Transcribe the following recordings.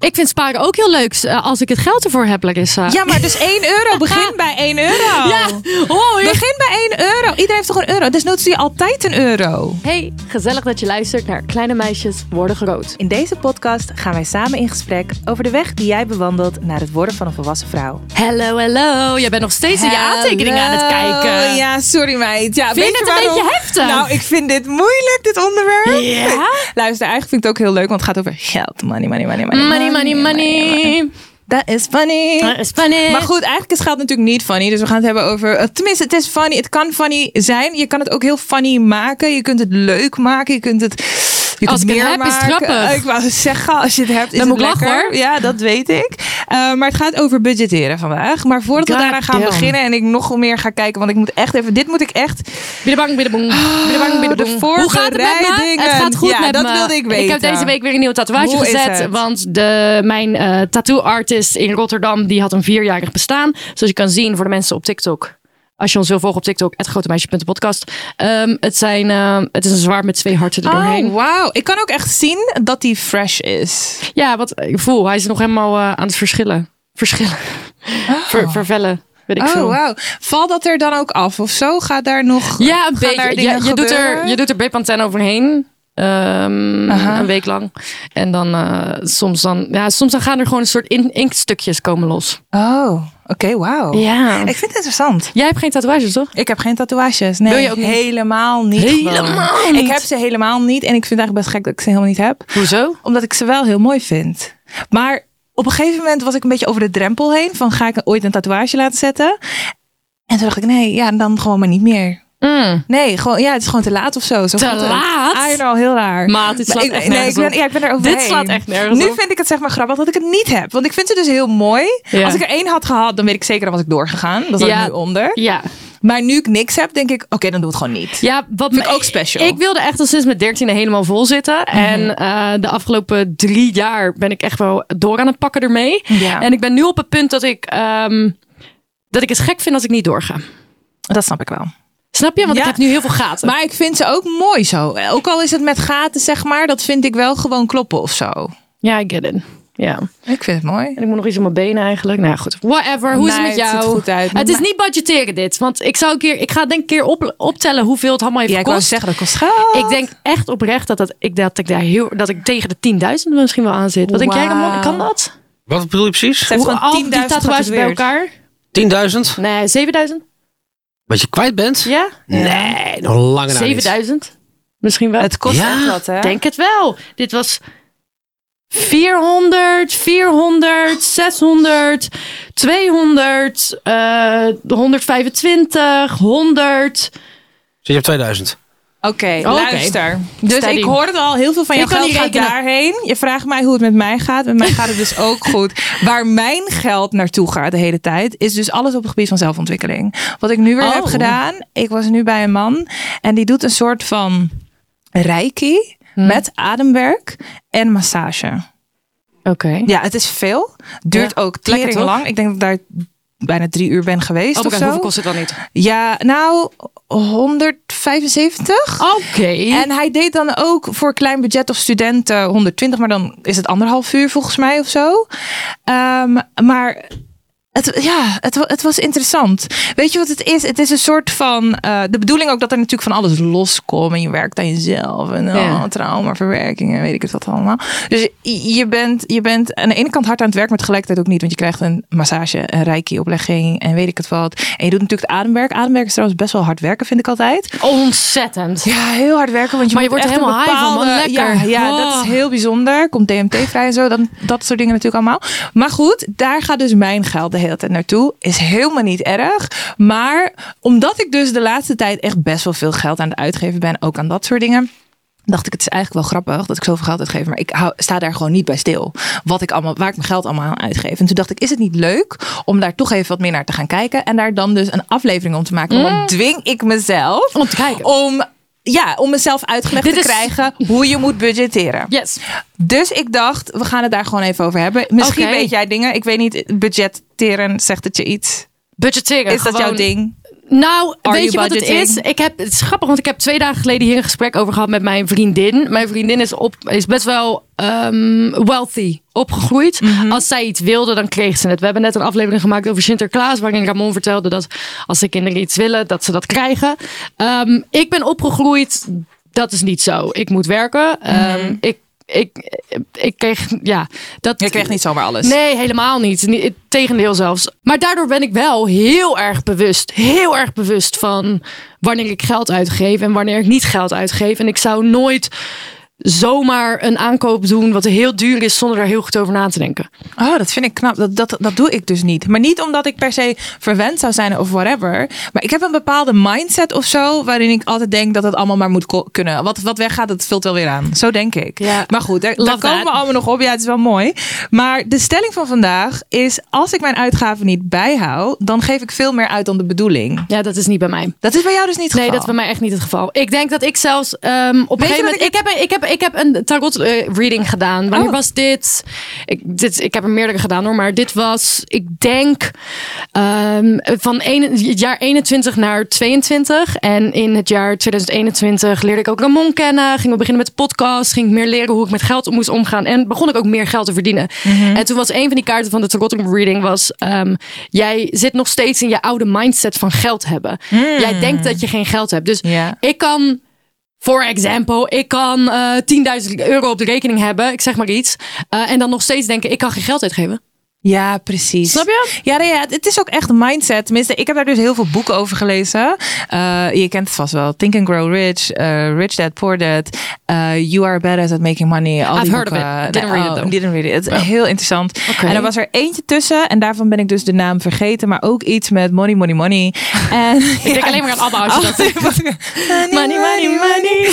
Ik vind sparen ook heel leuk eh, als ik het geld ervoor heb, Larissa. Ja, maar dus 1 euro. Begin bij 1 euro. Ja, hoi. Begin bij 1 euro. Iedereen heeft toch een euro? Dus doe je altijd een euro. Hey, gezellig dat je luistert naar Kleine Meisjes Worden Groot. In deze podcast gaan wij samen in gesprek over de weg die jij bewandelt naar het worden van een volwassen vrouw. Hallo, hallo. Jij bent nog steeds in je aantekeningen aan het kijken. Ja, sorry meid. Ja, Vind je weet het een beetje heftig? Nou, ik vind dit moeilijk, dit onderwerp. Ja? Luister, eigenlijk vind ik het ook heel leuk, want het gaat over geld. Money, money, money, money. Money, money, money. Dat is funny. Dat is funny. Maar goed, eigenlijk is geld natuurlijk niet funny. Dus we gaan het hebben over. eh, Tenminste, het is funny. Het kan funny zijn. Je kan het ook heel funny maken. Je kunt het leuk maken. Je kunt het. Je Als kunt ik het meer heb, is het maken. grappig. Eh, Ik wou zeggen, als je het hebt, is Dan het moet ik lachen, lekker. hoor. Ja, dat weet ik. Eh, maar het gaat over budgetteren vandaag. Maar voordat we daaraan gaan damn. beginnen en ik nog meer ga kijken, want ik moet echt even. Dit moet ik echt. Biddebang, biddeboeng. Biddebang, biddeboeng. de Hoe gaat het met me? Het gaat goed Ja, met dat me. wilde ik Ik heb weten. deze week weer een nieuwe tatoeage Hoe is gezet. Want de, mijn eh tattoo artist in Rotterdam, die had een vierjarig bestaan. Zoals je kan zien voor de mensen op TikTok. Als je ons wil volgen op TikTok, @grotemeisje.podcast. Ehm, het, zijn, ehm, het is een zwaard met twee harten er doorheen. Oh, wauw. Ik kan ook echt zien dat die fresh is. Ja, wat ik voel. Hij is nog helemaal eh, aan het verschillen. Verschillen. Ver- vervellen. Weet ik Oh, veel. wauw. Valt dat er dan ook af of zo? Gaat daar nog. Ja, een beetje. Ja, je, doet er, je doet er overheen. Ehm, een week lang. En dan eh, soms dan, ja, soms dan gaan er gewoon een soort in, inkstukjes komen los. Oh, oké, wauw. Ja. Ik vind het interessant. Jij hebt geen tatoeages, toch? Ik heb geen tatoeages. Nee, Wil je ook niet? helemaal niet. Helemaal niet? Ik heb ze helemaal niet. En ik vind het eigenlijk best gek dat ik ze helemaal niet heb. Hoezo? Omdat ik ze wel heel mooi vind. Maar op een gegeven moment was ik een beetje over de drempel heen. Van ga ik ooit een tatoeage laten zetten? En toen dacht ik, nee, ja, dan gewoon maar niet meer. Mm. Nee, gewoon, ja, het is gewoon te laat of zo. zo Te het. laat? I know, heel raar. Maat, dit slaat ik, echt nee, nergens ik ben, op. ja, ik ben er overheen. Dit slaat echt nergens Nu op. vind ik het zeg maar grappig dat ik het niet heb. Want ik vind ze dus heel mooi. Ja. Als ik er één had gehad, dan weet ik zeker, dan was ik doorgegaan. Dat zat Ja. nu onder. Ja. Maar nu ik niks heb, denk ik, oké, dan doe het gewoon niet. Ja, wat ik me- ook special. Ik wilde echt al sinds mijn dertiende helemaal vol zitten. Mhm. En eh, de afgelopen drie jaar ben ik echt wel door aan het pakken ermee. Ja. En ik ben nu op het punt dat ik, ehm, dat ik het gek vind als ik niet doorga. Dat snap ik wel. Snap je? Want Ja. ik heb nu heel veel gaten. Maar ik vind ze ook mooi zo. Ook al is het met gaten, zeg maar, dat vind ik wel gewoon kloppen of zo. Ja, I get it. Ja. Ik vind het mooi. En ik moet nog iets op mijn benen eigenlijk. Nou ja, goed. Whatever. Hoe is het met het jou? ziet goed uit. Het is niet budgetteren dit. Want ik zou een keer, ik ga denk ik een keer op, optellen hoeveel het allemaal heeft Ja, ik wou gekost. zeggen, dat kost geld. Ik denk echt oprecht dat, dat, ik, dat, ik, daar heel, dat ik tegen de 10.000 misschien wel aan zit. Wat denk jij. Ramon? Kan dat? Wat bedoel je precies? Heeft Hoe- al die 10.000 tatoeages bij elkaar? 10.000? Nee, 7000? Wat je kwijt bent? Ja? Nee, nog langer niet. 7000? Misschien wel. Het kost Ja. echt wat, hè? Ik denk het wel. Dit was 400, 400, 600, 200, eh 125, 100. Zit je op 2000? Oké, luister. Dus Steady. ik hoorde al heel veel van kan geld gaat daarheen. Je vraagt mij hoe het met mij gaat. Met mij gaat het dus ook goed. Waar mijn geld naartoe gaat de hele tijd, is dus alles op het gebied van zelfontwikkeling. Wat ik nu weer Oh. heb gedaan, ik was nu bij een man en die doet een soort van reiki met ademwerk en massage. Oké. Ja, het is veel. Duurt ook Lekker, tering lang. Ik denk dat daar bijna drie uur ben geweest Oh of zo. hoeveel kost het dan niet? Ja, nou 175. Oké. En hij deed dan ook voor klein budget of studenten 120, maar dan is het anderhalf uur volgens mij of zo. Ehm, maar het, ja, het, het was interessant. Weet je wat het is? Het is een soort van. eh, de bedoeling ook dat er natuurlijk van alles loskomt. En je werkt aan jezelf. En Ja. oh, traumaverwerking en weet ik het wat allemaal. Dus je bent, je bent aan de ene kant hard aan het werk, maar tegelijkertijd ook niet. Want je krijgt een massage, een reiki-oplegging en weet ik het wat. En je doet natuurlijk het ademwerk. Ademwerk is trouwens best wel hard werken, vind ik altijd. Ontzettend. Ja, heel hard werken. Want je Maar je moet wordt echt helemaal high van, man. bepaalde- Lekker. Ja, ja dat Oh. is heel bijzonder. Komt DMT vrij en zo. Dan, dat soort dingen natuurlijk allemaal. Maar goed, daar gaat dus mijn geld hele tijd naartoe. Is helemaal niet erg. Maar omdat ik dus de laatste tijd echt best wel veel geld aan het uitgeven ben. Ook aan dat soort dingen. dacht ik, het is eigenlijk wel grappig dat ik zoveel geld uitgeef, maar ik hou, sta daar gewoon niet bij stil. Wat ik allemaal, waar ik mijn geld allemaal aan uitgeef. En toen dacht ik, is het niet leuk om daar toch even wat meer naar te gaan kijken en daar dan dus een aflevering om te maken? Want dan dwing ik mezelf Om te kijken. om, ja, om mezelf uitgelegd Dit te is- krijgen hoe je moet budgetteren. Yes. Dus ik dacht, we gaan het daar gewoon even over hebben. Misschien weet jij dingen. Ik weet niet, budgetteren, zegt het je iets? Budgetteren. Is dat jouw ding? Nou, Are weet je wat het is? Ik heb, het is grappig, want ik heb twee dagen geleden hier een gesprek over gehad met mijn vriendin. Mijn vriendin is, op, is best wel ehm, wealthy opgegroeid. Mhm. Als zij iets wilde, dan kreeg ze het. We hebben net een aflevering gemaakt over Sinterklaas, waarin Ramon vertelde dat als de kinderen iets willen, dat ze dat krijgen. Ehm, ik ben opgegroeid, dat is niet zo. Ik moet werken. Ehm, ik, ik, ik kreeg, ja, dat. Je kreeg niet zomaar alles. Nee, helemaal niet. Tegendeel zelfs. Maar daardoor ben ik wel heel erg bewust. Heel erg bewust van wanneer ik geld uitgeef en wanneer ik niet geld uitgeef. En ik zou nooit zomaar een aankoop doen wat heel duur is zonder daar heel goed over na te denken. Oh, dat vind ik knap. Dat, dat, dat doe ik dus niet. Maar niet omdat ik per se verwend zou zijn of whatever. Maar ik heb een bepaalde mindset of zo. Waarin ik altijd denk dat het allemaal maar moet kunnen. Wat, wat weggaat, dat vult wel weer aan. Zo denk ik. Ja. Maar goed, daar, komen we allemaal nog op. Ja, het is wel mooi. Maar de stelling van vandaag is: als ik mijn uitgaven niet bijhoud, dan geef ik veel meer uit dan de bedoeling. Ja, dat is niet bij mij. Dat is bij jou dus niet het Nee, geval. dat is bij mij echt niet het geval. Ik denk dat ik zelfs ehm, op een gegeven moment... Ik, heb, ik, heb, ik heb een tarot eh, reading gedaan. Wanneer Oh. was dit? Ik, dit? ik heb er meerdere gedaan hoor. Maar dit was, ik denk, ehm, van een, het jaar 21 naar 22. En in het jaar 2021 leerde ik ook Ramon kennen. Gingen we beginnen met de podcast. Ging ik meer leren hoe ik met geld moest omgaan. En begon ik ook meer geld te verdienen. En toen was een van die kaarten van de tarot reading was... ehm, jij zit nog steeds in je oude mindset van geld hebben. Jij denkt dat je geen geld hebt. Dus ik kan, voor example, ik kan eh 10.000 euro op de rekening hebben. Ik zeg maar iets. eh, en dan nog steeds denken, ik kan geen geld uitgeven. Ja, precies. Snap je? Ja, ja, het is ook echt een mindset. Tenminste, ik heb daar dus heel veel boeken over gelezen. Eh, je kent het vast wel. Think and Grow Rich, eh, Rich Dad, Poor Dad. eh, you Are Badass at Making Money. Al I've die heard of it. Didn't read it oh, though. didn't read it. Het is heel interessant. En er was er eentje tussen. En daarvan ben ik dus de naam vergeten. Maar ook iets met money, money, money. En, Ik denk alleen maar aan Abba als je dat zegt. money, money, money.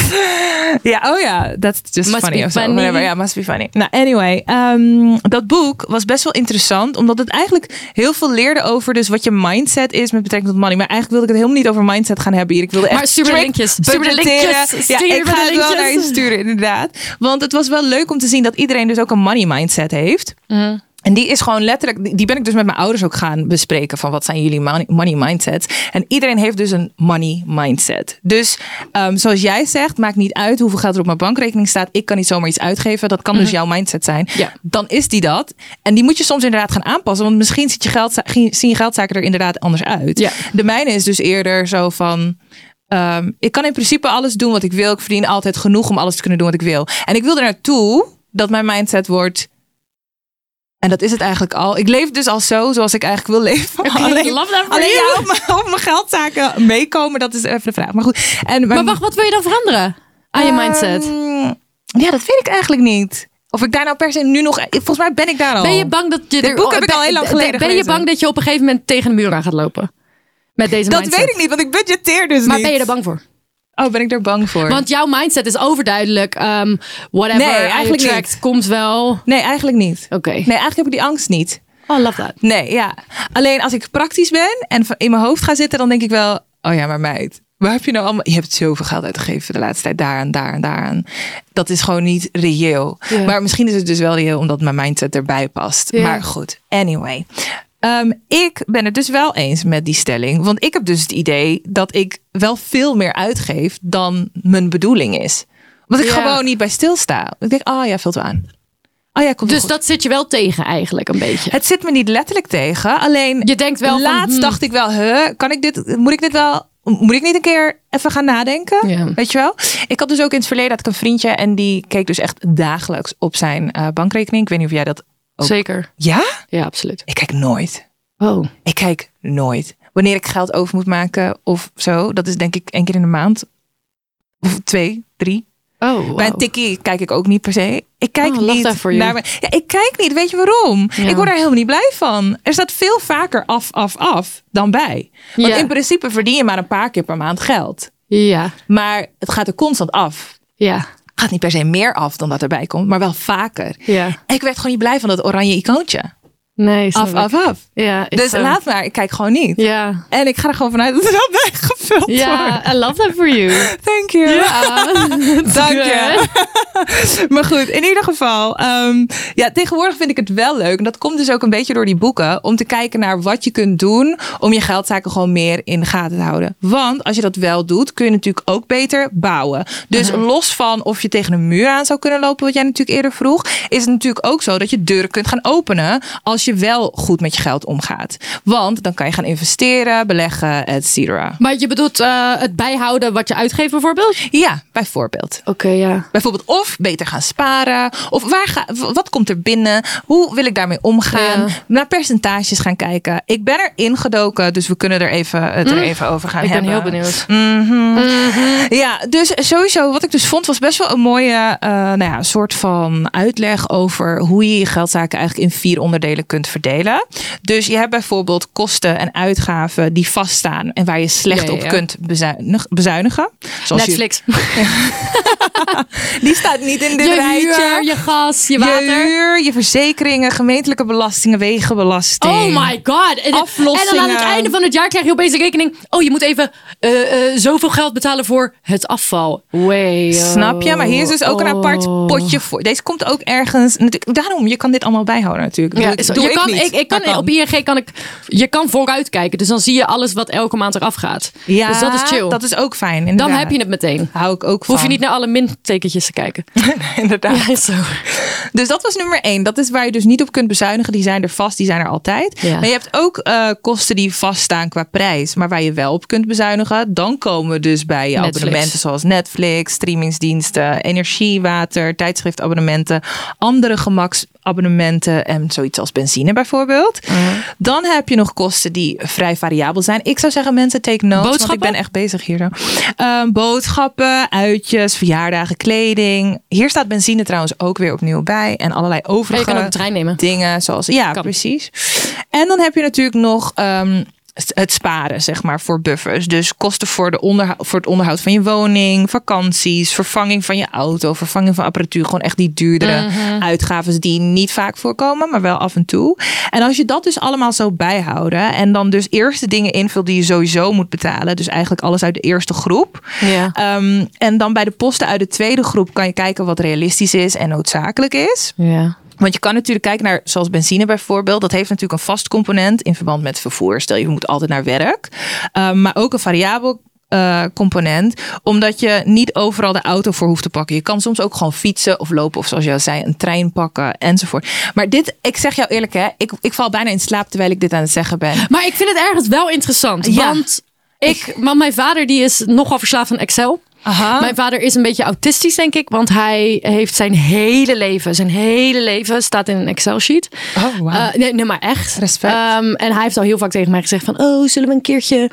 Ja, oh ja, that's just Must funny of zo. Whatever, ja, must be funny. Nou, anyway, ehm, dat boek was best wel interessant, omdat het eigenlijk heel veel leerde over dus wat je mindset is met betrekking tot money. Maar eigenlijk wilde ik het helemaal niet over mindset gaan hebben hier. Ik wilde echt Maar strict linkjes. Budgetteren. linkjes. Ja, ik ga het wel naar je sturen, inderdaad. Want het was wel leuk om te zien dat iedereen dus ook een money mindset heeft. Mhm. En die is gewoon letterlijk, die- ben ik dus met mijn ouders ook gaan bespreken van wat zijn jullie money, mindsets. En iedereen heeft dus een money mindset. Dus ehm, zoals jij zegt, maakt niet uit hoeveel geld er op mijn bankrekening staat. Ik kan niet zomaar iets uitgeven. Dat kan dus jouw mindset zijn. Ja. Dan is die dat. En die moet je soms inderdaad gaan aanpassen. Want misschien ziet je geld, zien je geldzaken er inderdaad anders uit. Ja. De mijne is dus eerder zo van. ehm, ik kan in principe alles doen wat ik wil. Ik verdien altijd genoeg om alles te kunnen doen wat ik wil. En ik wil er naartoe dat mijn mindset wordt. En dat is het eigenlijk al. Ik leef dus al zo zoals ik eigenlijk wil leven. Alleen, for alleen you. ja, op, mijn, geldzaken meekomen, dat is even de vraag. Maar goed. En, Maar wacht, wat wil je dan veranderen aan je mindset? Ehm, ja, dat weet ik eigenlijk niet. Of ik daar nou per se nu nog... Volgens mij ben ik daar al. Ben je bang dat je Dit er- boek heb ik al heel lang geleden Ben je bang dat je op een gegeven moment tegen de muur aan gaat lopen? Met deze dat mindset. weet ik niet, want ik budgetteer dus Maar niet. ben je er bang voor? Oh, ben ik er bang voor? Want jouw mindset is overduidelijk. ehm, whatever Nee, eigenlijk niet. komt wel. Nee, eigenlijk niet. Oké. Nee, eigenlijk heb ik die angst niet. Oh, love that. Nee, ja. Alleen als ik praktisch ben en in mijn hoofd ga zitten, dan denk ik wel... Oh ja, maar meid, waar heb je nou allemaal... Je hebt zoveel geld uitgegeven de laatste tijd. Daaraan, daaraan, daaraan. Dat is gewoon niet reëel. Maar misschien is het dus wel reëel omdat mijn mindset erbij past. Maar goed, anyway. Ehm, ik ben het dus wel eens met die stelling. Want ik heb dus het idee dat ik wel veel meer uitgeef dan mijn bedoeling is. Want ik Ja. gewoon niet bij stilsta. Ik denk, oh ja, vult wel aan. Oh ja, komt Dus dat zit je wel tegen eigenlijk een beetje. Het zit me niet letterlijk tegen. Alleen Je denkt wel laatst hmm. dacht ik wel, huh, kan ik dit, moet ik dit wel, moet ik niet een keer even gaan nadenken? Ja. Weet je wel? Ik had dus ook in het verleden had ik een vriendje en die keek dus echt dagelijks op zijn eh, bankrekening. Ik weet niet of jij dat ook. Zeker. Ja? Ja, absoluut. Ik kijk nooit. Oh. Ik kijk nooit. Wanneer ik geld over moet maken of zo, dat is denk ik één keer in de maand. Of twee, drie. Oh, Bij een tikkie kijk ik ook niet per se. Ik kijk Oh, niet naar mijn- Ja, ik kijk niet. Weet je waarom? Ja. Ik word daar helemaal niet blij van. Er staat veel vaker af, af, af dan bij. Want Ja. in principe verdien je maar een paar keer per maand geld. Ja, Maar het gaat er constant af. ja. Gaat niet per se meer af dan dat erbij komt, maar wel vaker. Ja. En ik werd gewoon niet blij van dat oranje icoontje. Nee, Af, af, af. Ja, Dus laat maar, ik kijk gewoon niet. Ja. En ik ga er gewoon vanuit dat het wel bijgevuld wordt. Ja, I love that for you. Thank you. Ja. Dank je. maar goed, in ieder geval. ehm, ja, tegenwoordig vind ik het wel leuk. En dat komt dus ook een beetje door die boeken. Om te kijken naar wat je kunt doen. Om je geldzaken gewoon meer in de gaten te houden. Want als je dat wel doet, kun je natuurlijk ook beter bouwen. Dus los van of je tegen een muur aan zou kunnen lopen. Wat jij natuurlijk eerder vroeg. Is het natuurlijk ook zo dat je deuren kunt gaan openen. Als je wel goed met je geld omgaat. Want dan kan je gaan investeren, beleggen, et cetera. Maar je bedoelt eh, het bijhouden wat je uitgeeft bijvoorbeeld? Ja, bijvoorbeeld. Oké, ja. Bijvoorbeeld of beter gaan sparen. Of waar ga, wat komt er binnen? Hoe wil ik daarmee omgaan? Ja. Naar percentages gaan kijken. Ik ben er ingedoken, dus we kunnen er even, het er even over gaan Ik ben hebben. heel benieuwd. Mhm. Ja, dus sowieso wat ik dus vond was best wel een mooie eh, nou ja, soort van uitleg over hoe je je geldzaken eigenlijk in vier onderdelen kunt verdelen. Dus je hebt bijvoorbeeld kosten en uitgaven die vaststaan en waar je slecht Ja, ja, op kunt bezuinig- bezuinigen. Zoals je- Netflix. die staat niet in dit Je rijtje. huur, je gas, je Je water. huur, je verzekeringen, gemeentelijke belastingen, wegenbelasting. Oh my god. En, Aflossingen. en dan aan het einde van het jaar krijg je opeens een rekening. Oh, je moet even eh, eh, zoveel geld betalen voor het afval. Way. Snap je? Maar hier is dus ook een apart potje voor. Deze komt ook ergens. Daarom, je kan dit allemaal bijhouden natuurlijk. Ja, doe je ik kan, niet. ik, ik kan, Op ING kan ik, je kan vooruit kijken. Dus dan zie je alles wat elke maand eraf gaat. Ja, dus dat is chill. Dat is ook fijn. dan heb je het meteen. Hou ik ook van. Hoef je niet naar alle mintekentjes te kijken. inderdaad. Ja, zo. Dus dat was nummer één. Dat is waar je dus niet op kunt bezuinigen. Die zijn er vast, die zijn er altijd. Ja. Maar je hebt ook eh, kosten die vaststaan qua prijs. Maar waar je wel op kunt bezuinigen. Dan komen we dus bij je Netflix. abonnementen zoals Netflix, streamingsdiensten, energie, water, tijdschriftabonnementen, andere gemaksabonnementen en zoiets als benzine bijvoorbeeld. Mhm. Dan heb je nog kosten die vrij variabel zijn. Ik zou zeggen mensen take notes, want ik Boodschappen? ben echt bezig hier. zo. Ehm, boodschappen, uitjes, verjaardagen, kleding. Hier staat benzine trouwens ook weer opnieuw bij. En allerlei je overige kan ook de trein nemen. dingen zoals ja Kan. precies en dan heb je natuurlijk nog ehm, het sparen zeg maar voor buffers dus kosten voor, de onderhou- voor het onderhoud van je woning vakanties vervanging van je auto vervanging van apparatuur gewoon echt die duurdere Mhm. uitgaven die niet vaak voorkomen maar wel af en toe en als je dat dus allemaal zo bijhouden en dan dus eerst de dingen invult die je sowieso moet betalen dus eigenlijk alles uit de eerste groep Ja. Ehm, en dan bij de posten uit de tweede groep kan je kijken wat realistisch is en noodzakelijk is. ja. Want je kan natuurlijk kijken naar, zoals benzine bijvoorbeeld. Dat heeft natuurlijk een vast component in verband met vervoer. Stel je moet altijd naar werk. Um, maar ook een variabel uh, component. Omdat je niet overal de auto voor hoeft te pakken. Je kan soms ook gewoon fietsen of lopen. Of zoals al zei, een trein pakken enzovoort. Maar dit, ik zeg jou eerlijk hè. Ik, ik val bijna in slaap terwijl ik dit aan het zeggen ben. Maar ik vind het ergens wel interessant. Ja. Want, ik, want mijn vader die is nogal verslaafd aan Excel. Aha. Mijn vader is een beetje autistisch, denk ik. Want hij heeft zijn hele leven, zijn hele leven staat in een Excel-sheet. Oh, wauw. Eh, nee, nee, maar echt. Respect. Ehm, en hij heeft al heel vaak tegen mij gezegd van... Oh, zullen we een keertje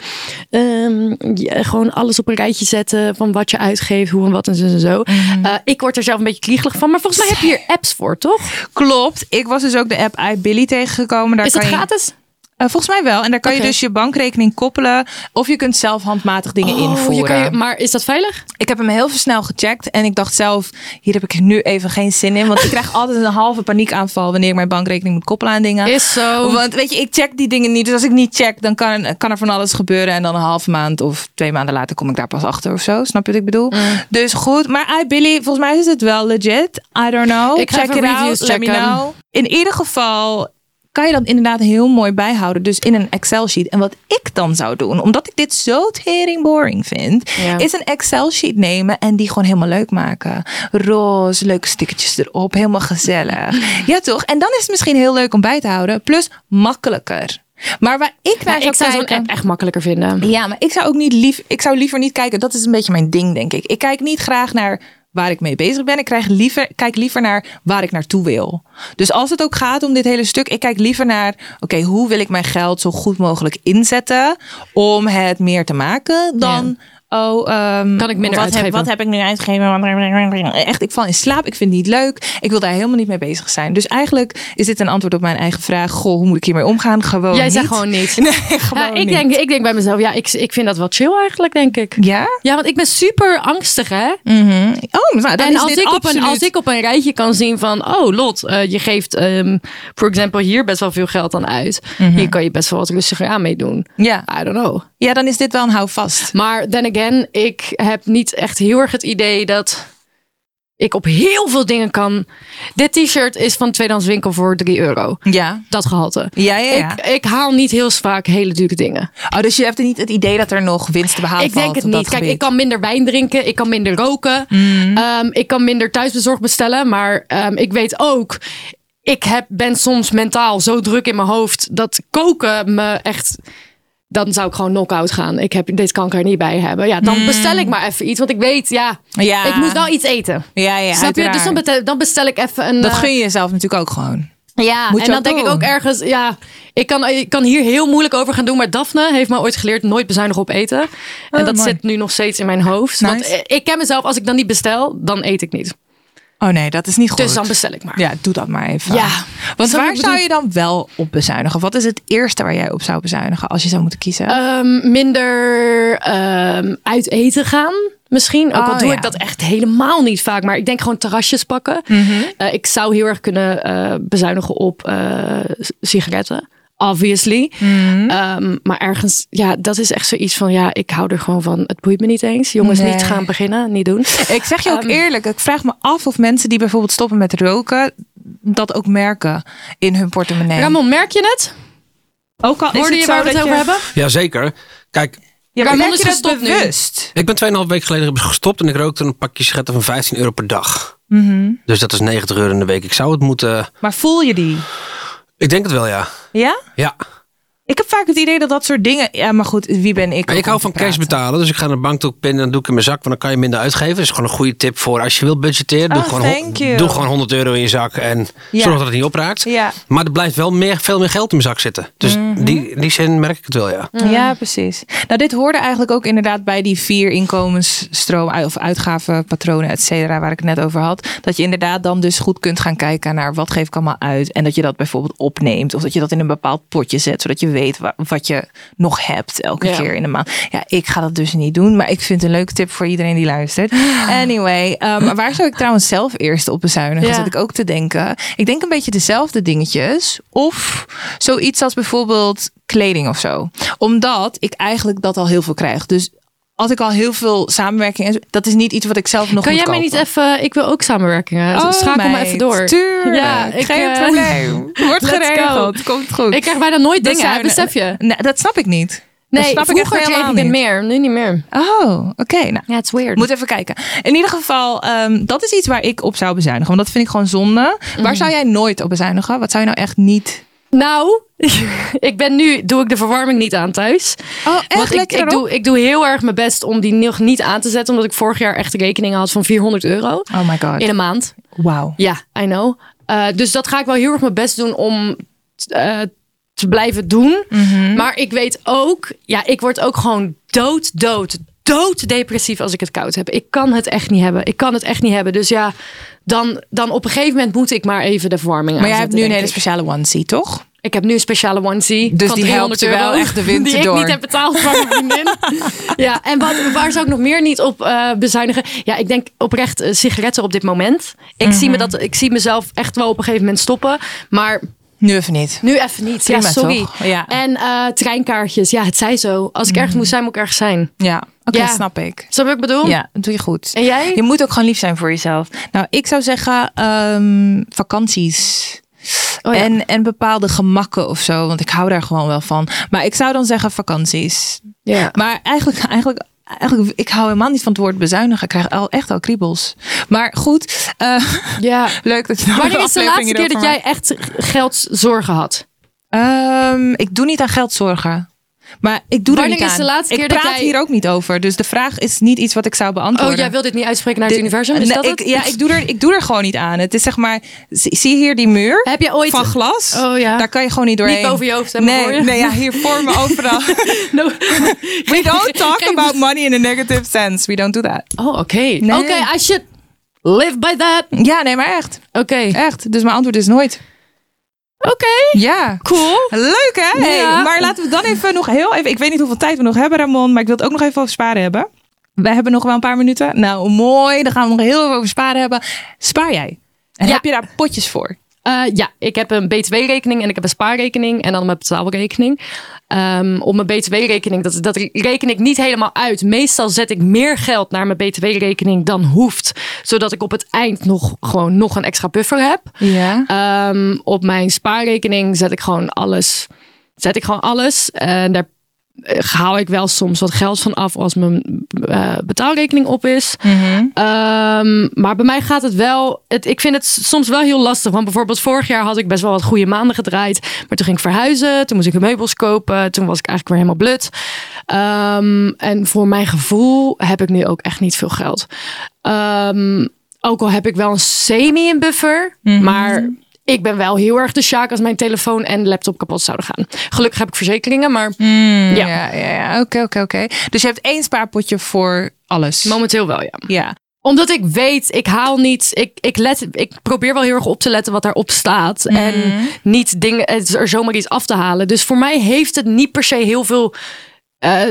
ehm, ja, gewoon alles op een rijtje zetten... van wat je uitgeeft, hoe en wat en zo en zo. Mhm. Eh, ik word er zelf een beetje kliegelig van. Maar volgens mij heb je hier apps voor, toch? Klopt. Ik was dus ook de app iBilly tegengekomen. Daar Is kan het je, Eh, volgens mij wel. En daar kan je dus je bankrekening koppelen. Of je kunt zelf handmatig dingen Oh, invoeren. je kan je, maar is dat veilig? Ik heb hem heel snel gecheckt. En ik dacht zelf, hier heb ik nu even geen zin in. Want ik krijg altijd een halve paniekaanval wanneer ik mijn bankrekening moet koppelen aan dingen. Is zo. Want weet je, ik check die dingen niet. Dus als ik niet check, dan kan, kan er van alles gebeuren. En dan een halve maand of twee maanden later kom ik daar pas achter of zo. Snap je wat ik bedoel? Mm. Dus goed. Maar I, Billy, volgens mij is het wel legit. I don't know. Ik ga check even it reviews out. Let me checken. know. In ieder geval kan je dat inderdaad heel mooi bijhouden. Dus in een Excel sheet. En wat ik dan zou doen, omdat ik dit zo tering boring vind, Ja. is een Excel sheet nemen en die gewoon helemaal leuk maken. Roze, leuke stickertjes erop, helemaal gezellig. ja toch? En dan is het misschien heel leuk om bij te houden. Plus makkelijker. Maar waar ik naar zou ik zou zo'n app echt makkelijker vinden. Ja, maar ik zou ook niet lief. Ik zou liever niet kijken. Dat is een beetje mijn ding, denk ik. Ik kijk niet graag naar waar ik mee bezig ben. Ik krijg liever, kijk liever naar waar ik naartoe wil. Dus als het ook gaat om dit hele stuk, ik kijk liever naar, oké, hoe wil ik mijn geld zo goed mogelijk inzetten om het meer te maken dan oh, ehm, Kan ik minder wat uitgeven? Heb, wat heb ik nu uitgegeven? Echt, ik val in slaap. Ik vind het niet leuk. Ik wil daar helemaal niet mee bezig zijn. Dus eigenlijk is dit een antwoord op mijn eigen vraag. Goh, hoe moet ik hiermee omgaan? Gewoon Jij niet. zegt gewoon niet. Nee, gewoon Ja, ik, niet. denk, ik denk bij mezelf, ja, ik, ik vind dat wel chill eigenlijk, denk ik. Ja? Ja, want ik ben super angstig, hè? Mhm. Oh, nou, dan en is als dit ik, op een, als ik op een rijtje kan zien van, oh Lot, eh, je geeft, voor example, hier best wel veel geld aan uit. Mhm. Hier kan je best wel wat rustiger aan mee doen. Ja. I don't know. ja, dan is dit wel een houvast. Maar then again, ik heb niet echt heel erg het idee dat ik op heel veel dingen kan. Dit t-shirt is van tweedehands winkel voor 3 euro. Ja. Dat gehalte. Ja, ja, ja. Ik, ik haal niet heel vaak hele dure dingen. Oh, dus je hebt niet het idee dat er nog winst te behalen ik valt denk het niet. Kijk, gebied? ik kan minder wijn drinken. Ik kan minder roken. Mhm. ehm, ik kan minder thuisbezorgd bestellen. Maar ehm, ik weet ook... Ik heb, ben soms mentaal zo druk in mijn hoofd... dat koken me echt... Dan zou ik gewoon knock-out gaan. Ik heb, dit kan ik er niet bij hebben. Ja, dan bestel ik maar even iets. Want ik weet, ja. Ja. ik moet wel iets eten. Ja, ja, Snap je? Dus dan bestel, dan bestel ik even een... Dat eh, gun je jezelf natuurlijk ook gewoon. ja, Moet en dan denk ik ook ergens, ja, ik kan, ik kan hier heel moeilijk over gaan doen. Maar Daphne heeft me ooit geleerd nooit bezuinigen op eten. en Oh, dat mooi. zit nu nog steeds in mijn hoofd. Want Nice. eh, ik ken mezelf, als ik dan niet bestel, dan eet ik niet. Oh nee, dat is niet goed. Dus dan bestel ik maar. Ja, doe dat maar even. Ja. Want waar zou je dan wel op bezuinigen? Wat is het eerste waar jij op zou bezuinigen als je zou moeten kiezen? Ehm, minder ehm, uit eten gaan. Misschien. Ook al Oh, doe ja. ik dat echt helemaal niet vaak. Maar ik denk gewoon terrasjes pakken. Mhm. Eh, ik zou heel erg kunnen eh, bezuinigen op eh, sigaretten. Obviously. Mhm. Ehm, maar ergens, ja, dat is echt zoiets van, ja, ik hou er gewoon van. Het boeit me niet eens. Jongens, Nee. niet gaan beginnen, niet doen. Ik zeg je ook Ehm, eerlijk, ik vraag me af of mensen die bijvoorbeeld stoppen met roken, dat ook merken in hun portemonnee. Ramon, merk je het? ook al is Hoorde je waar we het over je- hebben? Jazeker. Kijk, Ja, maar Ramon is je dat gestopt nu. bewust? ik ben 2,5 weken geleden gestopt en ik rookte een pakje sigaretten van 15 euro per dag. Mhm. Dus dat is 90 euro in de week. Ik zou het moeten... Maar voel je die? Ik denk het wel, ja. Ja? Ja. Ik heb vaak het idee dat dat soort dingen. Ja, maar goed, wie ben ik? Maar ik hou van cash betalen. Dus ik ga naar de bank toe pinnen en dan doe ik in mijn zak. Want dan kan je minder uitgeven. Dat is gewoon een goede tip voor als je wilt budgetteren. Doe, Oh, gewoon, doe gewoon 100 euro in je zak. En Ja. zorg dat het niet opraakt. Ja. Maar er blijft wel meer, veel meer geld in mijn zak zitten. Dus Mhm. die, die zin merk ik het wel, ja. Ja, precies. Nou, dit hoorde eigenlijk ook inderdaad bij die vier inkomensstroom of uitgavenpatronen, et cetera, waar ik het net over had. Dat je inderdaad dan dus goed kunt gaan kijken naar wat geef ik allemaal uit. En dat je dat bijvoorbeeld opneemt. Of dat je dat in een bepaald potje zet, zodat je weet wa- wat je nog hebt elke Ja. keer in de maand. Ja, ik ga dat dus niet doen, maar ik vind een leuke tip voor iedereen die luistert. Anyway, um, waar zou ik trouwens zelf eerst op bezuinigen? Ja. Zat ik ook te denken. Ik denk een beetje dezelfde dingetjes. Of zoiets als bijvoorbeeld kleding of zo. Omdat ik eigenlijk dat al heel veel krijg. Dus als ik al heel veel samenwerking en zo, dat is niet iets wat ik zelf nog Kan moet jij mij niet even, ik wil ook samenwerkingen. Oh, Schakel me even door. Tuurlijk, Ja, ik, geen eh, probleem. Wordt geregeld. Komt goed. Ik krijg bijna nooit dingen, Bezuinigen. besef je? Nee, dat snap ik niet. Nee, snap ik vroeger kreeg helemaal ik het niet. meer, nu niet meer. Oh, oké. Nou, Ja, het is weird. Moet even kijken. In ieder geval, ehm, dat is iets waar ik op zou bezuinigen. Want dat vind ik gewoon zonde. Mhm. Waar zou jij nooit op bezuinigen? Wat zou je nou echt niet... Nou, ik ben nu, doe ik de verwarming niet aan thuis. Oh, echt Want ik, ik, doe, ik doe heel erg mijn best om die nog niet aan te zetten. Omdat ik vorig jaar echt rekeningen had van 400 euro Oh my god. in een maand. Wauw. Ja, I know. Uh, dus dat ga ik wel heel erg mijn best doen om uh, te blijven doen. Mhm. Maar ik weet ook, ja, ik word ook gewoon dood, dood, dood depressief als ik het koud heb. Ik kan het echt niet hebben. Ik kan het echt niet hebben. Dus ja, dan, dan op een gegeven moment moet ik maar even de verwarming Maar jij hebt nu een hele speciale onesie, toch? Ik heb nu een speciale onesie. Dus van die 300 helpt je wel echt de winter die door. ik niet heb betaald van mijn vriendin. ja, en wat, waar zou ik nog meer niet op uh, bezuinigen? Ja, ik denk oprecht uh, sigaretten op dit moment. Ik, Mhm. zie me dat, ik zie mezelf echt wel op een gegeven moment stoppen. Maar Nu even niet. nu even niet. Prima, ja, sorry. Ja. En uh, treinkaartjes. Ja, het zij zo. Als ik ergens moet zijn, moet ik ergens zijn. Ja, oké, Ja. snap ik. Snap ik bedoel? Ja, dat doe je goed. En jij? Je moet ook gewoon lief zijn voor jezelf. Nou, ik zou zeggen um, vakanties. Oh ja. en, en bepaalde gemakken of zo. Want ik hou daar gewoon wel van. Maar ik zou dan zeggen vakanties. Ja. Maar eigenlijk, eigenlijk, eigenlijk ik hou helemaal niet van het woord bezuinigen. Ik krijg al, echt al kriebels. Maar goed, uh, ja. leuk dat je dan Wanneer is de laatste keer dat jij echt geldzorgen had? Um, ik doe niet aan geldzorgen. Maar ik doe er niet is aan. de laatste ik keer dat praat jij- hier ook niet over. Dus de vraag is niet iets wat ik zou beantwoorden. Oh, jij wil dit niet uitspreken naar het Dit- universum? Is Nee, dat ik, het? Ja, ik doe, er, ik doe er gewoon niet aan. Het is zeg maar, zie hier die muur Heb je ooit... van glas? Oh ja. Daar kan je gewoon niet doorheen. Niet boven je hoofd, hè, maar nee, je. nee, ja, hier voor me overal. No. We don't talk about money in a negative sense. We don't do that. Oh, oké. Nee. Oké, I should live by that. Ja, nee, maar echt. Oké. Echt. Dus mijn antwoord is nooit. Oké. Ja. Cool. Leuk hè? Hey, Ja. Maar laten we dan even nog heel even. Ik weet niet hoeveel tijd we nog hebben, Ramon. Maar ik wil het ook nog even over sparen hebben. We hebben nog wel een paar minuten. Nou, mooi. Dan gaan we nog heel even over sparen hebben. Spaar jij? En Ja. heb je daar potjes voor? Eh, ja, ik heb een btw-rekening en ik heb een spaarrekening en dan mijn betaalrekening. Ehm op mijn btw-rekening, dat, dat reken ik niet helemaal uit. Meestal zet ik meer geld naar mijn btw-rekening dan hoeft. Zodat ik op het eind nog gewoon nog een extra buffer heb. Ja. Ehm, op mijn spaarrekening zet ik gewoon alles. Zet ik gewoon alles. En daar haal ik wel soms wat geld van af als mijn eh, betaalrekening op is. Ehm, maar bij mij gaat het wel. Het, ik vind het soms wel heel lastig. Want bijvoorbeeld vorig jaar had ik best wel wat goede maanden gedraaid. Maar toen ging ik verhuizen. Toen moest ik meubels kopen. Toen was ik eigenlijk weer helemaal blut. Ehm, en voor mijn gevoel heb ik nu ook echt niet veel geld. Ehm, ook al heb ik wel een semi in buffer. Maar ik ben wel heel erg de sjaak als mijn telefoon en laptop kapot zouden gaan. Gelukkig heb ik verzekeringen. Maar Ja, ja, ja, ja. Oké, oké, oké. Dus je hebt één spaarpotje voor alles. momenteel wel ja. Ja. Omdat ik weet, ik haal niet. Ik, ik, let, ik probeer wel heel erg op te letten wat daarop staat. En niet dingen, er zomaar iets af te halen. Dus voor mij heeft het niet per se heel veel. eh,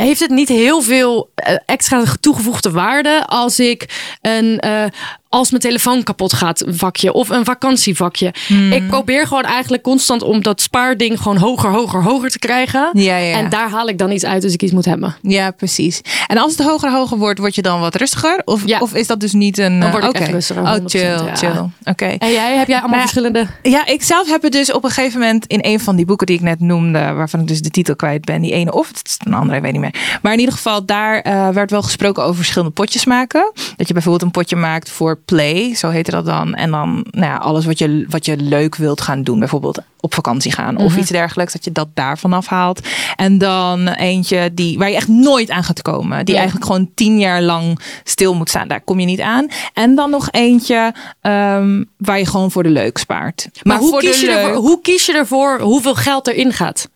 heeft het niet heel veel eh, extra toegevoegde waarde als ik een. eh, als mijn telefoon kapot gaat, vakje of een vakantievakje. Ik probeer gewoon eigenlijk constant om dat spaarding gewoon hoger, hoger, hoger te krijgen. Ja, ja. En daar haal ik dan iets uit als ik iets moet hebben. Ja, precies. En als het hoger hoger wordt, word je dan wat rustiger? Of, Ja. of is dat dus niet een... Dan word ik oké. echt rustiger, Oh, 100%, chill, chill. Oké. En jij, heb jij allemaal verschillende. Ja, ik zelf heb het dus op een gegeven moment in een van die boeken die ik net noemde, waarvan ik dus de titel kwijt ben, die ene of het is een andere, ik weet niet meer. Maar in ieder geval, daar eh, werd wel gesproken over verschillende potjes maken. Dat je bijvoorbeeld een potje maakt voor play, zo heette dat dan. En dan nou ja, alles wat je, wat je leuk wilt gaan doen, bijvoorbeeld op vakantie gaan of iets dergelijks, dat je dat daarvan afhaalt. En dan eentje die, waar je echt nooit aan gaat komen, die Ja. eigenlijk gewoon tien jaar lang stil moet staan. Daar kom je niet aan. En dan nog eentje ehm, waar je gewoon voor de leuk spaart. Maar, hoe, voor kies de je ervoor, hoe kies je ervoor hoeveel geld erin gaat?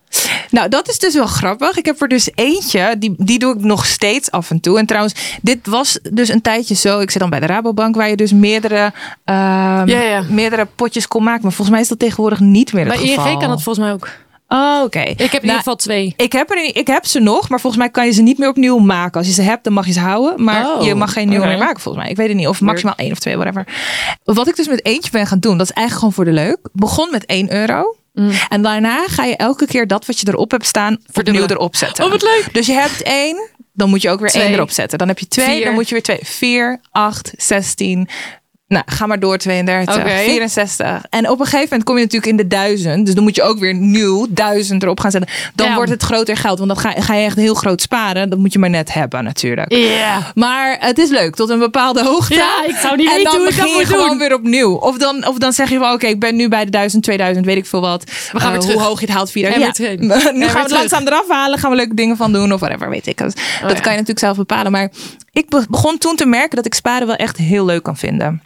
Nou, dat is dus wel grappig. Ik heb er dus eentje, die, die doe ik nog steeds af en toe. En trouwens, dit was dus een tijdje zo. Ik zit dan bij de Rabobank, waar je dus meerdere, ehm, Ja, ja. meerdere potjes kon maken. Maar volgens mij is dat tegenwoordig niet meer het Bij geval. ING kan dat volgens mij ook. Oh, oké. Ik heb in ieder geval twee. Ik heb, er, ik heb ze nog, maar volgens mij kan je ze niet meer opnieuw maken. Als je ze hebt, dan mag je ze houden. Maar Oh, je mag geen nieuwe meer maken, volgens mij. Ik weet het niet. Of maximaal één of twee, whatever. Wat ik dus met eentje ben gaan doen, dat is eigenlijk gewoon voor de leuk. Begon met 1 euro. En daarna ga je elke keer dat wat je erop hebt staan, opnieuw Verdubbelen. erop zetten. Oh, wat leuk. Dus je hebt één, dan moet je ook weer Twee. één erop zetten. Dan heb je twee, Vier. dan moet je weer twee. 4, 8, 16. Nou, ga maar door 32, Oké. 64. En op een gegeven moment kom je natuurlijk in de duizend. Dus dan moet je ook weer nieuw duizend erop gaan zetten. Dan Ja. wordt het groter geld. Want dan ga, ga je echt heel groot sparen. Dat moet je maar net hebben natuurlijk. Ja. Maar het is leuk tot een bepaalde hoogte. Ja, ik zou niet en weten dan hoe ik begin dat je moet gewoon doen. weer opnieuw. Of dan, of dan zeg je wel, oké, ik ben nu bij de 1000, 2000, weet ik veel wat. We gaan Eh, weer hoe hoog je het haalt, 4000. En Ja. nu En gaan we het langzaam eraf halen. Gaan we leuke dingen van doen of whatever, weet ik. Dat, dat ja. kan je natuurlijk zelf bepalen. Maar ik be- begon toen te merken dat ik sparen wel echt heel leuk kan vinden.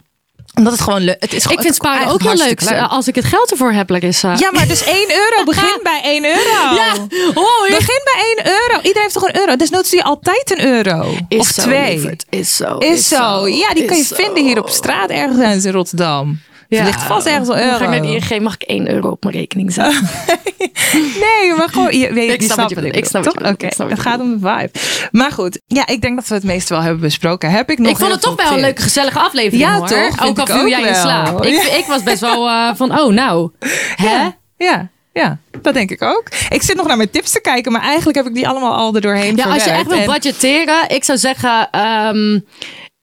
Omdat het gewoon leuk het is. gewoon- Ik vind is sparen ook heel leuk. hartstikke leuk. Als ik het geld ervoor heb, Larissa. Ja, maar dus 1 euro. Begin bij 1 euro. Ja, hoi. Begin bij 1 euro. Iedereen heeft toch een euro? Desnoods doe je altijd een euro. Is of zo, twee. lieverd. Is zo. Is zo. Ja, die kan je is zo. vinden hier op straat ergens in Rotterdam. Er ligt vast ergens een Dan euro. Ga ik naar de ING, mag ik 1 euro op mijn rekening zetten? Nee, maar gewoon. Je, weet, Ik snap je. Ik snap bedoelt. Oké, het gaat om de vibe. Maar goed, ja, ik denk dat we het meeste wel hebben besproken. Heb ik nog ik vond het toch wel een leuke, gezellige aflevering. Ja, hoor. toch? Ook al viel jij in slaap. Ik, ik was best wel eh, van, oh nou. Hè? Ja, ja, dat denk ik ook. Ik zit nog naar mijn tips te kijken, maar eigenlijk heb ik die allemaal al er doorheen Ja, als je echt wil En- budgetteren, ik zou zeggen. ehm,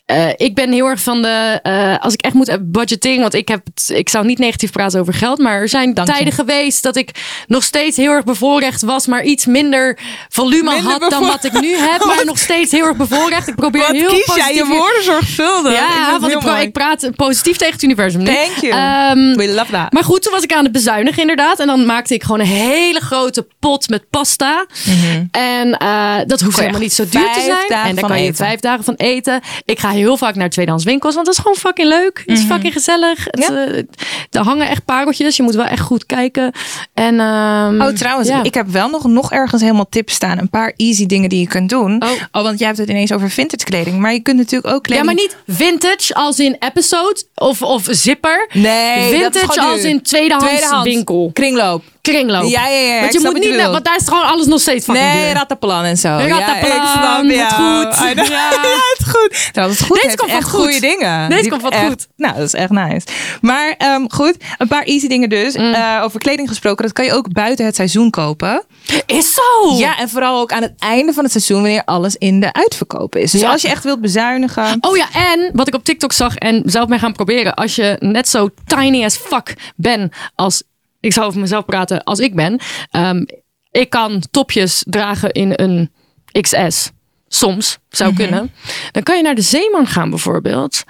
eh, ik ben heel erg van de. eh, als ik echt moet budgeting. Want ik, heb, het- ik zou niet negatief praten over geld. Maar er zijn Dank je. tijden geweest dat ik nog steeds heel erg bevoorrecht was. Maar iets minder volume Minder had dan wat ik nu heb. Maar nog steeds heel erg bevoorrecht. Ik probeer Wat heel kies jij je woorden zorgvuldig? Ik Ja, het want ik, ik praat positief tegen het universum. nu. Thank you. Ehm, We love that. maar goed, toen was ik aan het bezuinigen inderdaad. En dan maakte ik gewoon een hele grote pot met pasta. En eh, dat hoeft helemaal niet zo duur te zijn. En daar kan je vijf dagen van eten. Ik ga heel vaak naar tweedehands winkels, want dat is gewoon fucking leuk. Het is fucking gezellig. Het, Ja. eh, er hangen echt pareltjes. Je moet wel echt goed kijken. En, ehm, Oh, trouwens, ja. ik heb wel nog, nog ergens helemaal tips staan. Een paar easy dingen die je kunt doen. Oh. want jij hebt het ineens over vintage kleding. Maar je kunt natuurlijk ook Ja, kleding... maar niet vintage als in episode of, of zipper. Nee, dat is vintage als in tweedehands, Tweedehands. winkel. Kringloop. Kringloop. Ja, ja, ja. Want je moet niet, want daar is gewoon alles nog steeds fucking Nee, duur. rattenplan en zo. Rattenplan, ja, ik snap het goed. Know. Ja. Ja, het goed. Trouwens, het goed Deze komt echt goed. goede dingen. Deze komt echt- goed. Nou, dat is echt nice. Maar ehm, goed, een paar easy dingen dus. Mm. Eh, over kleding gesproken, dat kan je ook buiten het seizoen kopen. Is zo. Ja, en vooral ook aan het einde van het seizoen, wanneer alles in de uitverkoop is. Dus Ja. als je echt wilt bezuinigen. Oh ja, en wat ik op TikTok zag en zelf mee gaan proberen. Als je net zo tiny as fuck bent als... Ik zou over mezelf praten als ik ben. Ehm, ik kan topjes dragen in een XS. Soms, zou kunnen. Dan kan je naar de Zeeman gaan bijvoorbeeld.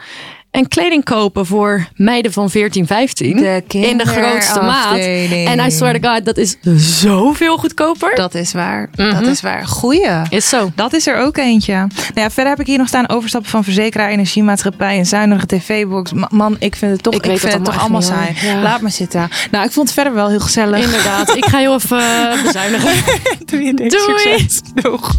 En kleding kopen voor meiden van 14, 15. De in de grootste maat. En I swear to God, dat is zoveel goedkoper. Dat is waar. Mhm. Dat is waar. Goeie. is zo. Dat is er ook eentje. Nou ja, verder heb ik hier nog staan overstappen van verzekeraar, energiemaatschappij en zuinige tv-box. Ma- Man, ik vind het toch, Ik ik weet vind het toch allemaal saai. Ja. Laat maar zitten. Nou, ik vond het verder wel heel gezellig. Inderdaad. Ik ga heel even eh, bezuinigen. Doe je niks. Doei. Succes. Doeg.